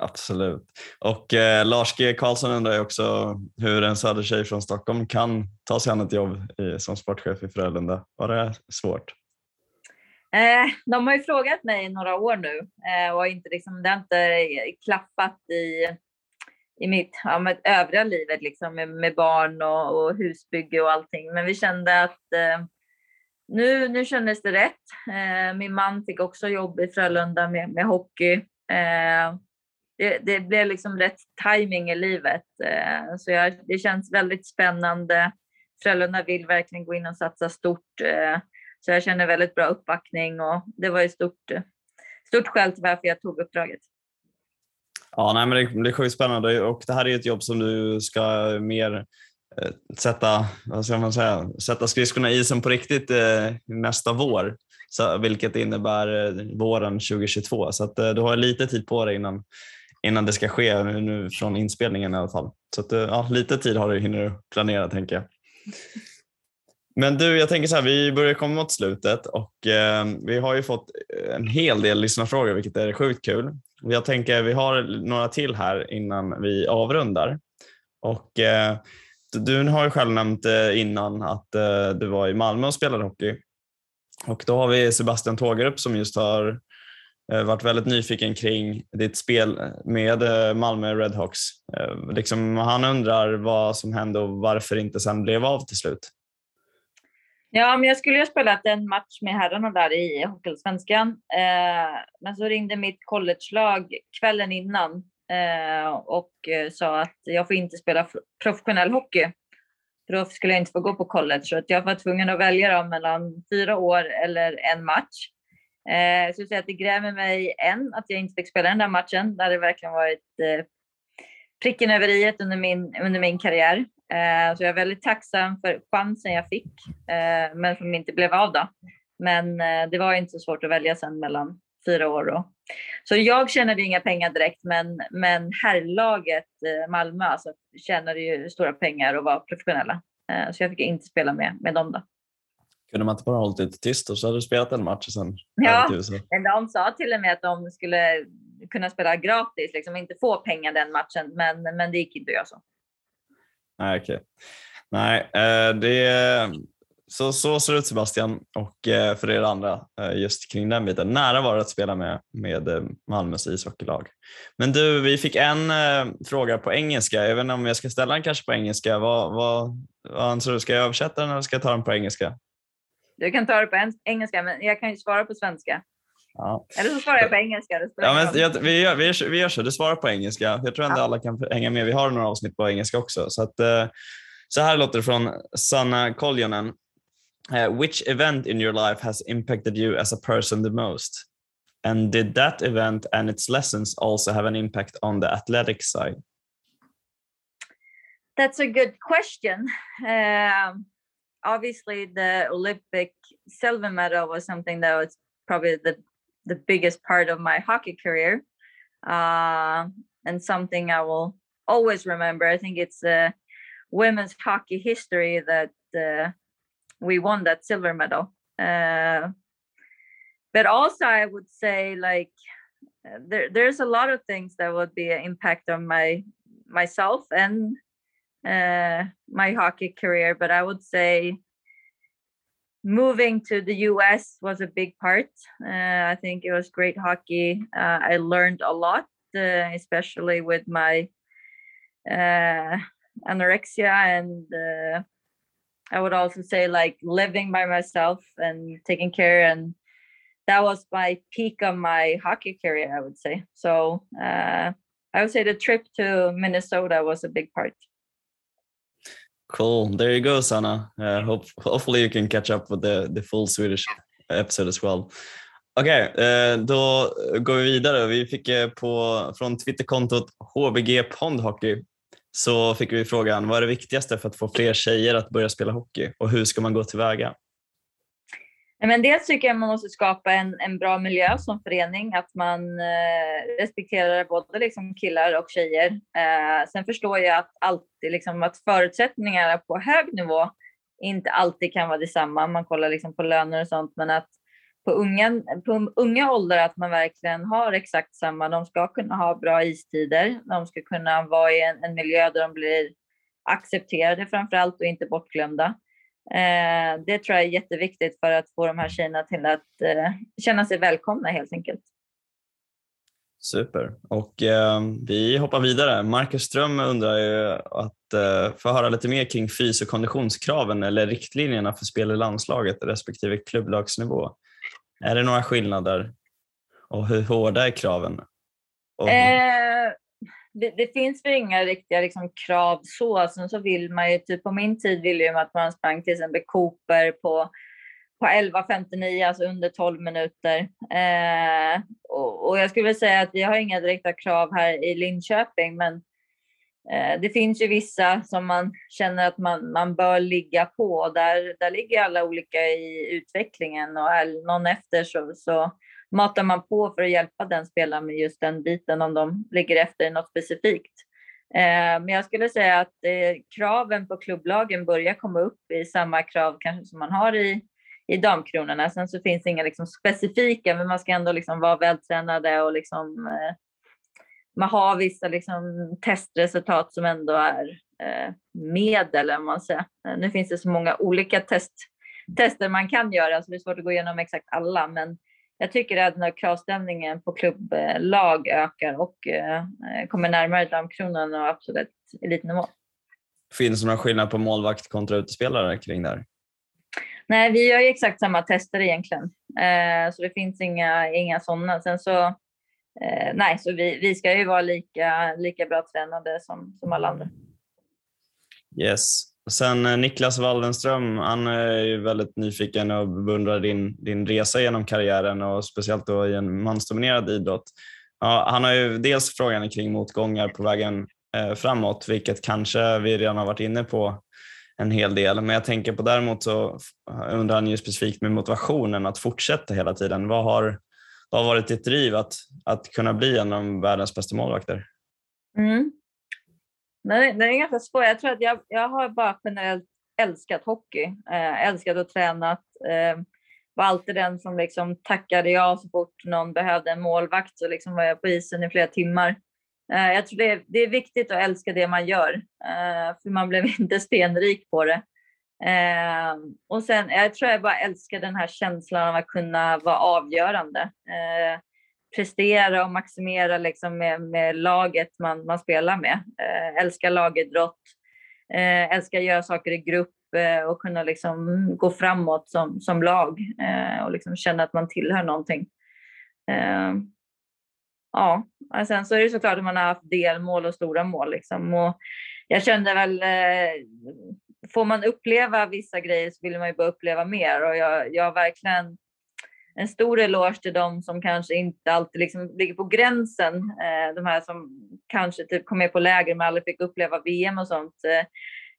Absolut. Och eh, Lars G Karlsson undrar också hur en södertjej från Stockholm kan ta sig an ett jobb i, som sportchef i Frölunda. Var det svårt? Eh, de har ju frågat mig i några år nu eh, och inte liksom, det har inte eh, klaffat i, i mitt ja, med övriga livet liksom, med, med barn och, och, husbygge och allting. Men vi kände att eh, nu, nu kändes det rätt. Eh, min man fick också jobb i Frölunda med, med hockey. Eh, det, det blev liksom rätt timing i livet. Eh, så jag, det känns väldigt spännande. Frölunda vill verkligen gå in och satsa stort. Eh, så jag känner väldigt bra uppbackning och det var ju stort, stort skäl till varför jag tog uppdraget. Ja, nej, men det, det är sjukt spännande och det här är ett jobb som du ska mer eh, sätta, vad ska man säga, sätta skridskorna i isen på riktigt nästa vår, så, vilket innebär våren 2022. Så att, du har lite tid på dig innan, innan det ska ske nu från inspelningen i alla fall. Så att, eh, ja, lite tid har du hinner planera tänker jag. Men du, jag tänker så här, vi börjar komma mot slutet och eh, vi har ju fått en hel del lyssnarfrågor vilket är sjukt kul. Jag tänker vi har några till här innan vi avrundar. Och eh, du har ju själv nämnt eh, innan att eh, du var i Malmö och spelade hockey. Och då har vi Sebastian Tågerup som just har Eh, varit väldigt nyfiken kring ditt spel med eh, Malmö Redhawks. Eh, liksom, han undrar vad som hände och varför det inte sen blev av till slut. Ja, men jag skulle ju ha spelat en match med herrarna där i Hockeyallsvenskan. Men så ringde mitt collegelag kvällen innan och sa att jag får inte spela professionell hockey. För då skulle jag inte få gå på college. Så jag var tvungen att välja mellan fyra år eller en match. Eh, så jag säga att det grämer mig än att jag inte fick spela den där matchen. Det hade verkligen varit eh, pricken över i under min, under min karriär. Eh, så jag är väldigt tacksam för chansen jag fick, eh, men som inte blev av då. Men eh, det var inte så svårt att välja sen mellan fyra år. Då. Så jag tjänade inga pengar direkt, men, men herrlaget eh, Malmö alltså, tjänade ju stora pengar och var professionella. Eh, så jag fick inte spela med, med dem då. Kunde man inte bara hållit lite tyst och så hade du spelat en match och sen Ja, de sa till och med att de skulle kunna spela gratis, liksom inte få pengar den matchen, men, men det gick inte att göra så. Nej, okej. Okay. Nej, eh, det, så, så ser det ut Sebastian och eh, för er andra eh, just kring den biten. Nära var det att spela med, med Malmös ishockeylag. Men du, vi fick en fråga på engelska. Jag vet inte om jag ska ställa den kanske på engelska. Vad, vad, vad anser du? Ska jag översätta den eller ska jag ta den på engelska? Du kan ta det på engelska, men jag kan ju svara på svenska. Ja. Eller så svarar jag på engelska. ja, men jag, vi, gör, vi, gör, vi gör så, du svarar på engelska. Jag tror ändå ja. alla kan hänga med. Vi har några avsnitt på engelska också. Så, att, uh, så här låter det från Sanna Koljonen. Uh, which event in your life has impacted you as a person the most? And did that event and its lessons also have an impact on the athletic side? That's a good question. Uh, *laughs* obviously, the Olympic silver medal was something that was probably the the biggest part of my hockey career uh, and something I will always remember. I think it's uh, women's hockey history that uh, we won that silver medal. Uh, but also, I would say like there, there's a lot of things that would be an impact on my myself and uh, my hockey career. But I would say moving to the US was a big part. Uh, I think it was great hockey. Uh, I learned a lot, uh, especially with my uh, anorexia, and I would also say like living by myself and taking care. And that was my peak of my hockey career, I would say. So I would say the trip to Minnesota was a big part. Cool. There you go, Sanna. Uh, hope, hopefully you can catch up with the, the full Swedish episode as well. Okej, okay, då går vi vidare. Vi fick eh, på, från Twitterkontot HBG Pondhockey så fick vi frågan vad är det viktigaste för att få fler tjejer att börja spela hockey och hur ska man gå tillväga? Men dels tycker jag man måste skapa en, en bra miljö som förening, att man eh, respekterar både liksom killar och tjejer. Eh, sen förstår jag att, alltid, liksom, att förutsättningarna på hög nivå inte alltid kan vara detsamma. Man kollar liksom på löner och sånt, men att på unga, på unga åldrar att man verkligen har exakt samma. De ska kunna ha bra istider. De ska kunna vara i en, en miljö där de blir accepterade framför allt och inte bortglömda. Eh, det tror jag är jätteviktigt för att få de här tjejerna till att eh, känna sig välkomna helt enkelt. Super. Och eh, vi hoppar vidare. Marcus Ström undrar ju att eh, få höra lite mer kring fys och konditionskraven eller riktlinjerna för spel i landslaget respektive klubblagsnivå. Är det några skillnader och hur hårda är kraven? Och... Eh, det, det, finns väl inga riktiga liksom, krav så. Sen så vill man ju, typ på min tid ville ju att man sprang till exempel Cooper på, på 11.59, alltså under 12 minuter. Eh, och, och, jag skulle vilja säga att vi har inga direkta krav här i Linköping, men eh, det finns ju vissa som man känner att man, man bör ligga på. Där, där ligger alla olika i utvecklingen och är någon efter så, så matar man på för att hjälpa den spelaren med just den biten om de ligger efter något specifikt. Eh, men jag skulle säga att eh, kraven på klubblagen börjar komma upp i samma krav kanske som man har i, i damkronorna. Sen så finns det inga liksom specifika, men man ska ändå liksom vara vältränade och liksom, eh, man har vissa liksom testresultat som ändå är medel, om man säger. Nu finns det så många olika test, tester man kan göra, så det är svårt att gå igenom exakt alla, men jag tycker att när kravställningen på klubblag ökar och kommer närmare damkronan och absolut elitnivå. Finns det någon skillnad på målvakt kontra utespelare kring det här? Nej, vi gör ju exakt samma tester egentligen, eh, så det finns inga, inga sådana. Sen så, eh, nej, så vi, vi ska ju vara lika, lika bra tränade som, som alla andra. Yes. Sen eh, Niklas Waldenström, han är ju väldigt nyfiken och beundrar din, din resa genom karriären och speciellt då i en mansdominerad idrott. Ja, han har ju dels frågan kring motgångar på vägen eh, framåt, vilket kanske vi redan har varit inne på en hel del. Men jag tänker på däremot så undrar han ju specifikt med motivationen att fortsätta hela tiden. Vad har, vad har varit ditt driv att, att kunna bli en av världens bästa målvakter? Mm. Nej, det är ganska svårt. Jag tror att jag, jag har bara generellt älskat hockey, eh, älskat att träna. Eh, var alltid den som liksom tackade ja så fort någon behövde en målvakt så liksom var jag på isen i flera timmar. Eh, jag tror det är, det är viktigt att älska det man gör, eh, för man blev *laughs* inte stenrik på det. Eh, och sen, jag tror jag bara älskar den här känslan av att kunna vara avgörande. Eh, prestera och maximera liksom med, med laget man, man spelar med. Eh, älskar lagidrott, eh, älskar att göra saker i grupp eh, och kunna liksom gå framåt som, som lag och liksom känna att man tillhör någonting ja, och sen så är det såklart att man har haft delmål och stora mål. Liksom. Och jag kände väl, eh, får man uppleva vissa grejer så vill man ju bara uppleva mer. Och jag, jag har verkligen en stor eloge till de som kanske inte alltid liksom ligger på gränsen. Eh, de här som kanske typ kom med på läger men aldrig fick uppleva VM och sånt. Eh,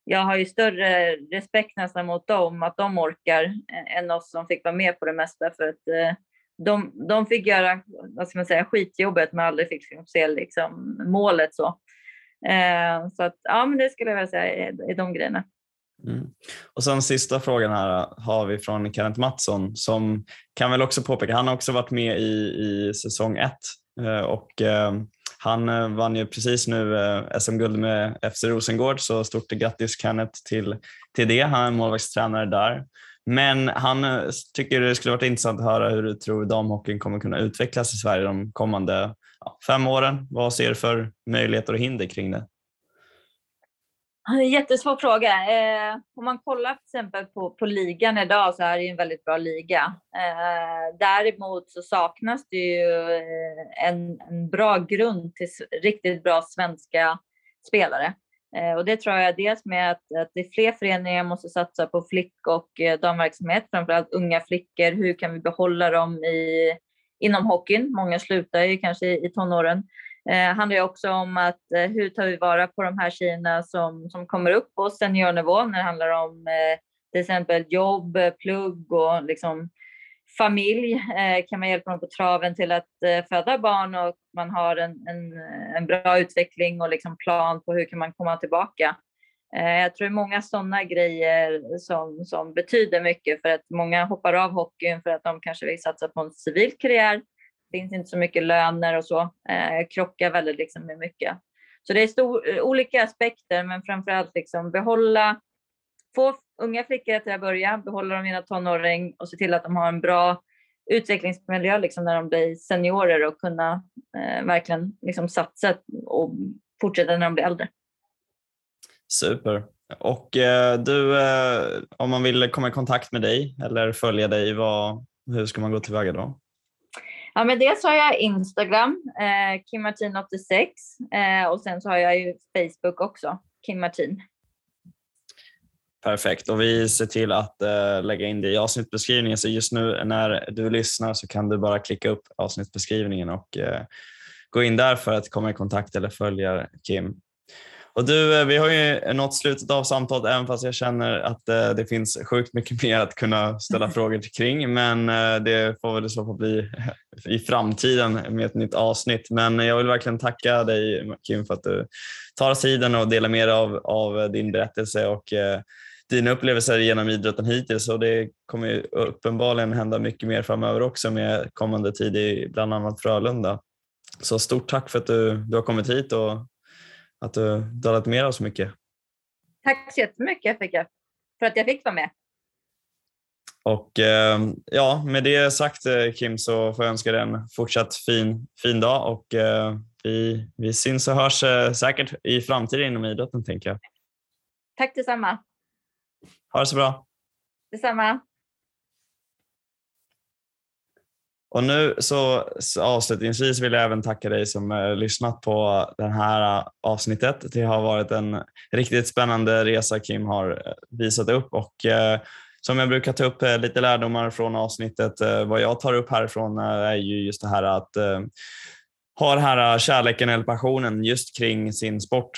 jag har ju större respekt nästan mot dem, att de orkar, eh, än oss som fick vara med på det mesta. För att de, de fick göra vad ska man säga, skitjobbet men aldrig fick liksom se liksom, målet. Så. Så att, ja, men det skulle jag vilja säga är de grejerna. Mm. Och sen sista frågan här har vi från Kenneth Mattsson som kan väl också påpeka, han har också varit med i, i säsong ett eh, och eh, han eh, vann ju precis nu SM-guld med FC Rosengård så stort grattis Kenneth till, till det. Han är målvaktstränare där. Men han tycker det skulle varit intressant att höra hur du tror damhockeyn kommer kunna utvecklas i Sverige de kommande fem åren. Vad ser du för möjligheter och hinder kring det? Jättesvår fråga. Eh, om man kollar till exempel på, på ligan idag så är det en väldigt bra liga. Eh, däremot så saknas det ju eh, en, en bra grund till riktigt bra svenska spelare. Eh, och det tror jag dels med att, att det är fler föreningar måste satsa på flick och eh, damverksamhet, framförallt unga flickor. Hur kan vi behålla dem i, inom hockeyn? Många slutar ju kanske i, i tonåren. Det eh, handlar ju också om att eh, hur tar vi vara på de här tjejerna som, som kommer upp på seniornivå när det handlar om eh, till exempel jobb, eh, plugg och liksom familj eh, kan man hjälpa dem på traven till att eh, föda barn och man har en, en, en bra utveckling och liksom plan på hur kan man komma tillbaka. Eh, jag tror det är många sådana grejer som, som betyder mycket för att många hoppar av hockeyn för att de kanske vill satsa på en civil karriär. Det finns inte så mycket löner och så, eh, krockar väldigt liksom med mycket. Så det är stor, eh, olika aspekter, men framförallt liksom behålla få unga flickor till att börja, behålla dem i tonåring och se till att de har en bra utvecklingsmiljö liksom när de blir seniorer och kunna eh, verkligen liksom satsa och fortsätta när de blir äldre. Super. Och eh, du, eh, om man vill komma i kontakt med dig eller följa dig, vad, hur ska man gå tillväga då? Ja, men dels har jag Instagram, eh, kimmartin86 eh, och sen så har jag ju Facebook också, Kim Martin. Perfekt och vi ser till att eh, lägga in det i avsnittbeskrivningen så just nu när du lyssnar så kan du bara klicka upp avsnittbeskrivningen och eh, gå in där för att komma i kontakt eller följa Kim. Och du, äh, vi har ju nått slutet av samtalet även fast jag känner att det finns sjukt mycket *laughs* mer att kunna ställa *laughs* frågor kring men det får väl så få bli *laughs* i framtiden med ett nytt avsnitt. Men jag vill verkligen tacka dig Kim för att du tar tiden och delar med dig av, av din berättelse och dina upplevelser genom idrotten hittills och det kommer ju uppenbarligen hända mycket mer framöver också med kommande tid i bland annat Frölunda. Så stort tack för att du, du har kommit hit och att du delat med dig så mycket. Tack så jättemycket för att jag fick vara med. Och eh, ja, med det sagt eh, Kim så får jag önska dig en fortsatt fin, fin dag och eh, vi, vi syns och hörs säkert i framtiden inom idrotten tänker jag. Tack detsamma. Ha det så bra. Detsamma. Och nu så, så avslutningsvis vill jag även tacka dig som eh, lyssnat på det här eh, avsnittet. Det har varit en riktigt spännande resa Kim har eh, visat upp och eh, som jag brukar ta upp eh, lite lärdomar från avsnittet. Eh, vad jag tar upp härifrån är ju just det här att ha den här kärleken eller passionen just kring sin sport.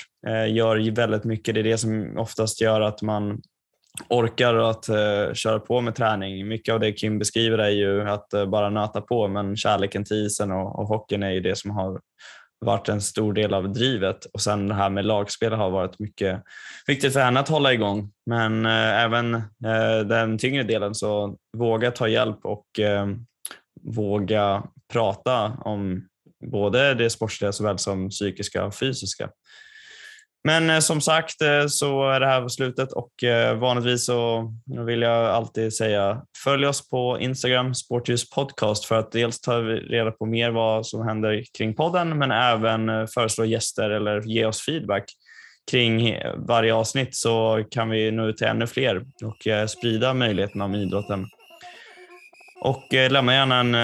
Gör väldigt mycket. Det är det som oftast gör att man orkar att eh, köra på med träning. Mycket av det Kim beskriver är ju att eh, bara nöta på men kärleken till isen och, och hockeyn är ju det som har varit en stor del av drivet och sen det här med lagspel har varit mycket viktigt för henne att hålla igång. Men eh, även eh, den tyngre delen så våga ta hjälp och eh, våga prata om både det sportsliga såväl som psykiska och fysiska. Men eh, som sagt eh, så är det här slutet och eh, vanligtvis så vill jag alltid säga följ oss på Instagram, Sportljus podcast för att dels ta reda på mer vad som händer kring podden men även föreslå gäster eller ge oss feedback kring varje avsnitt så kan vi nå ut till ännu fler och sprida möjligheterna om idrotten. Och lämna gärna en,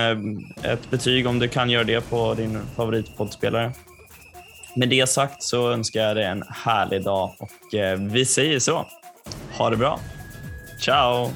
ett betyg om du kan göra det på din favoritpoddspelare. Med det sagt så önskar jag dig en härlig dag och eh, vi säger så. Ha det bra. Ciao!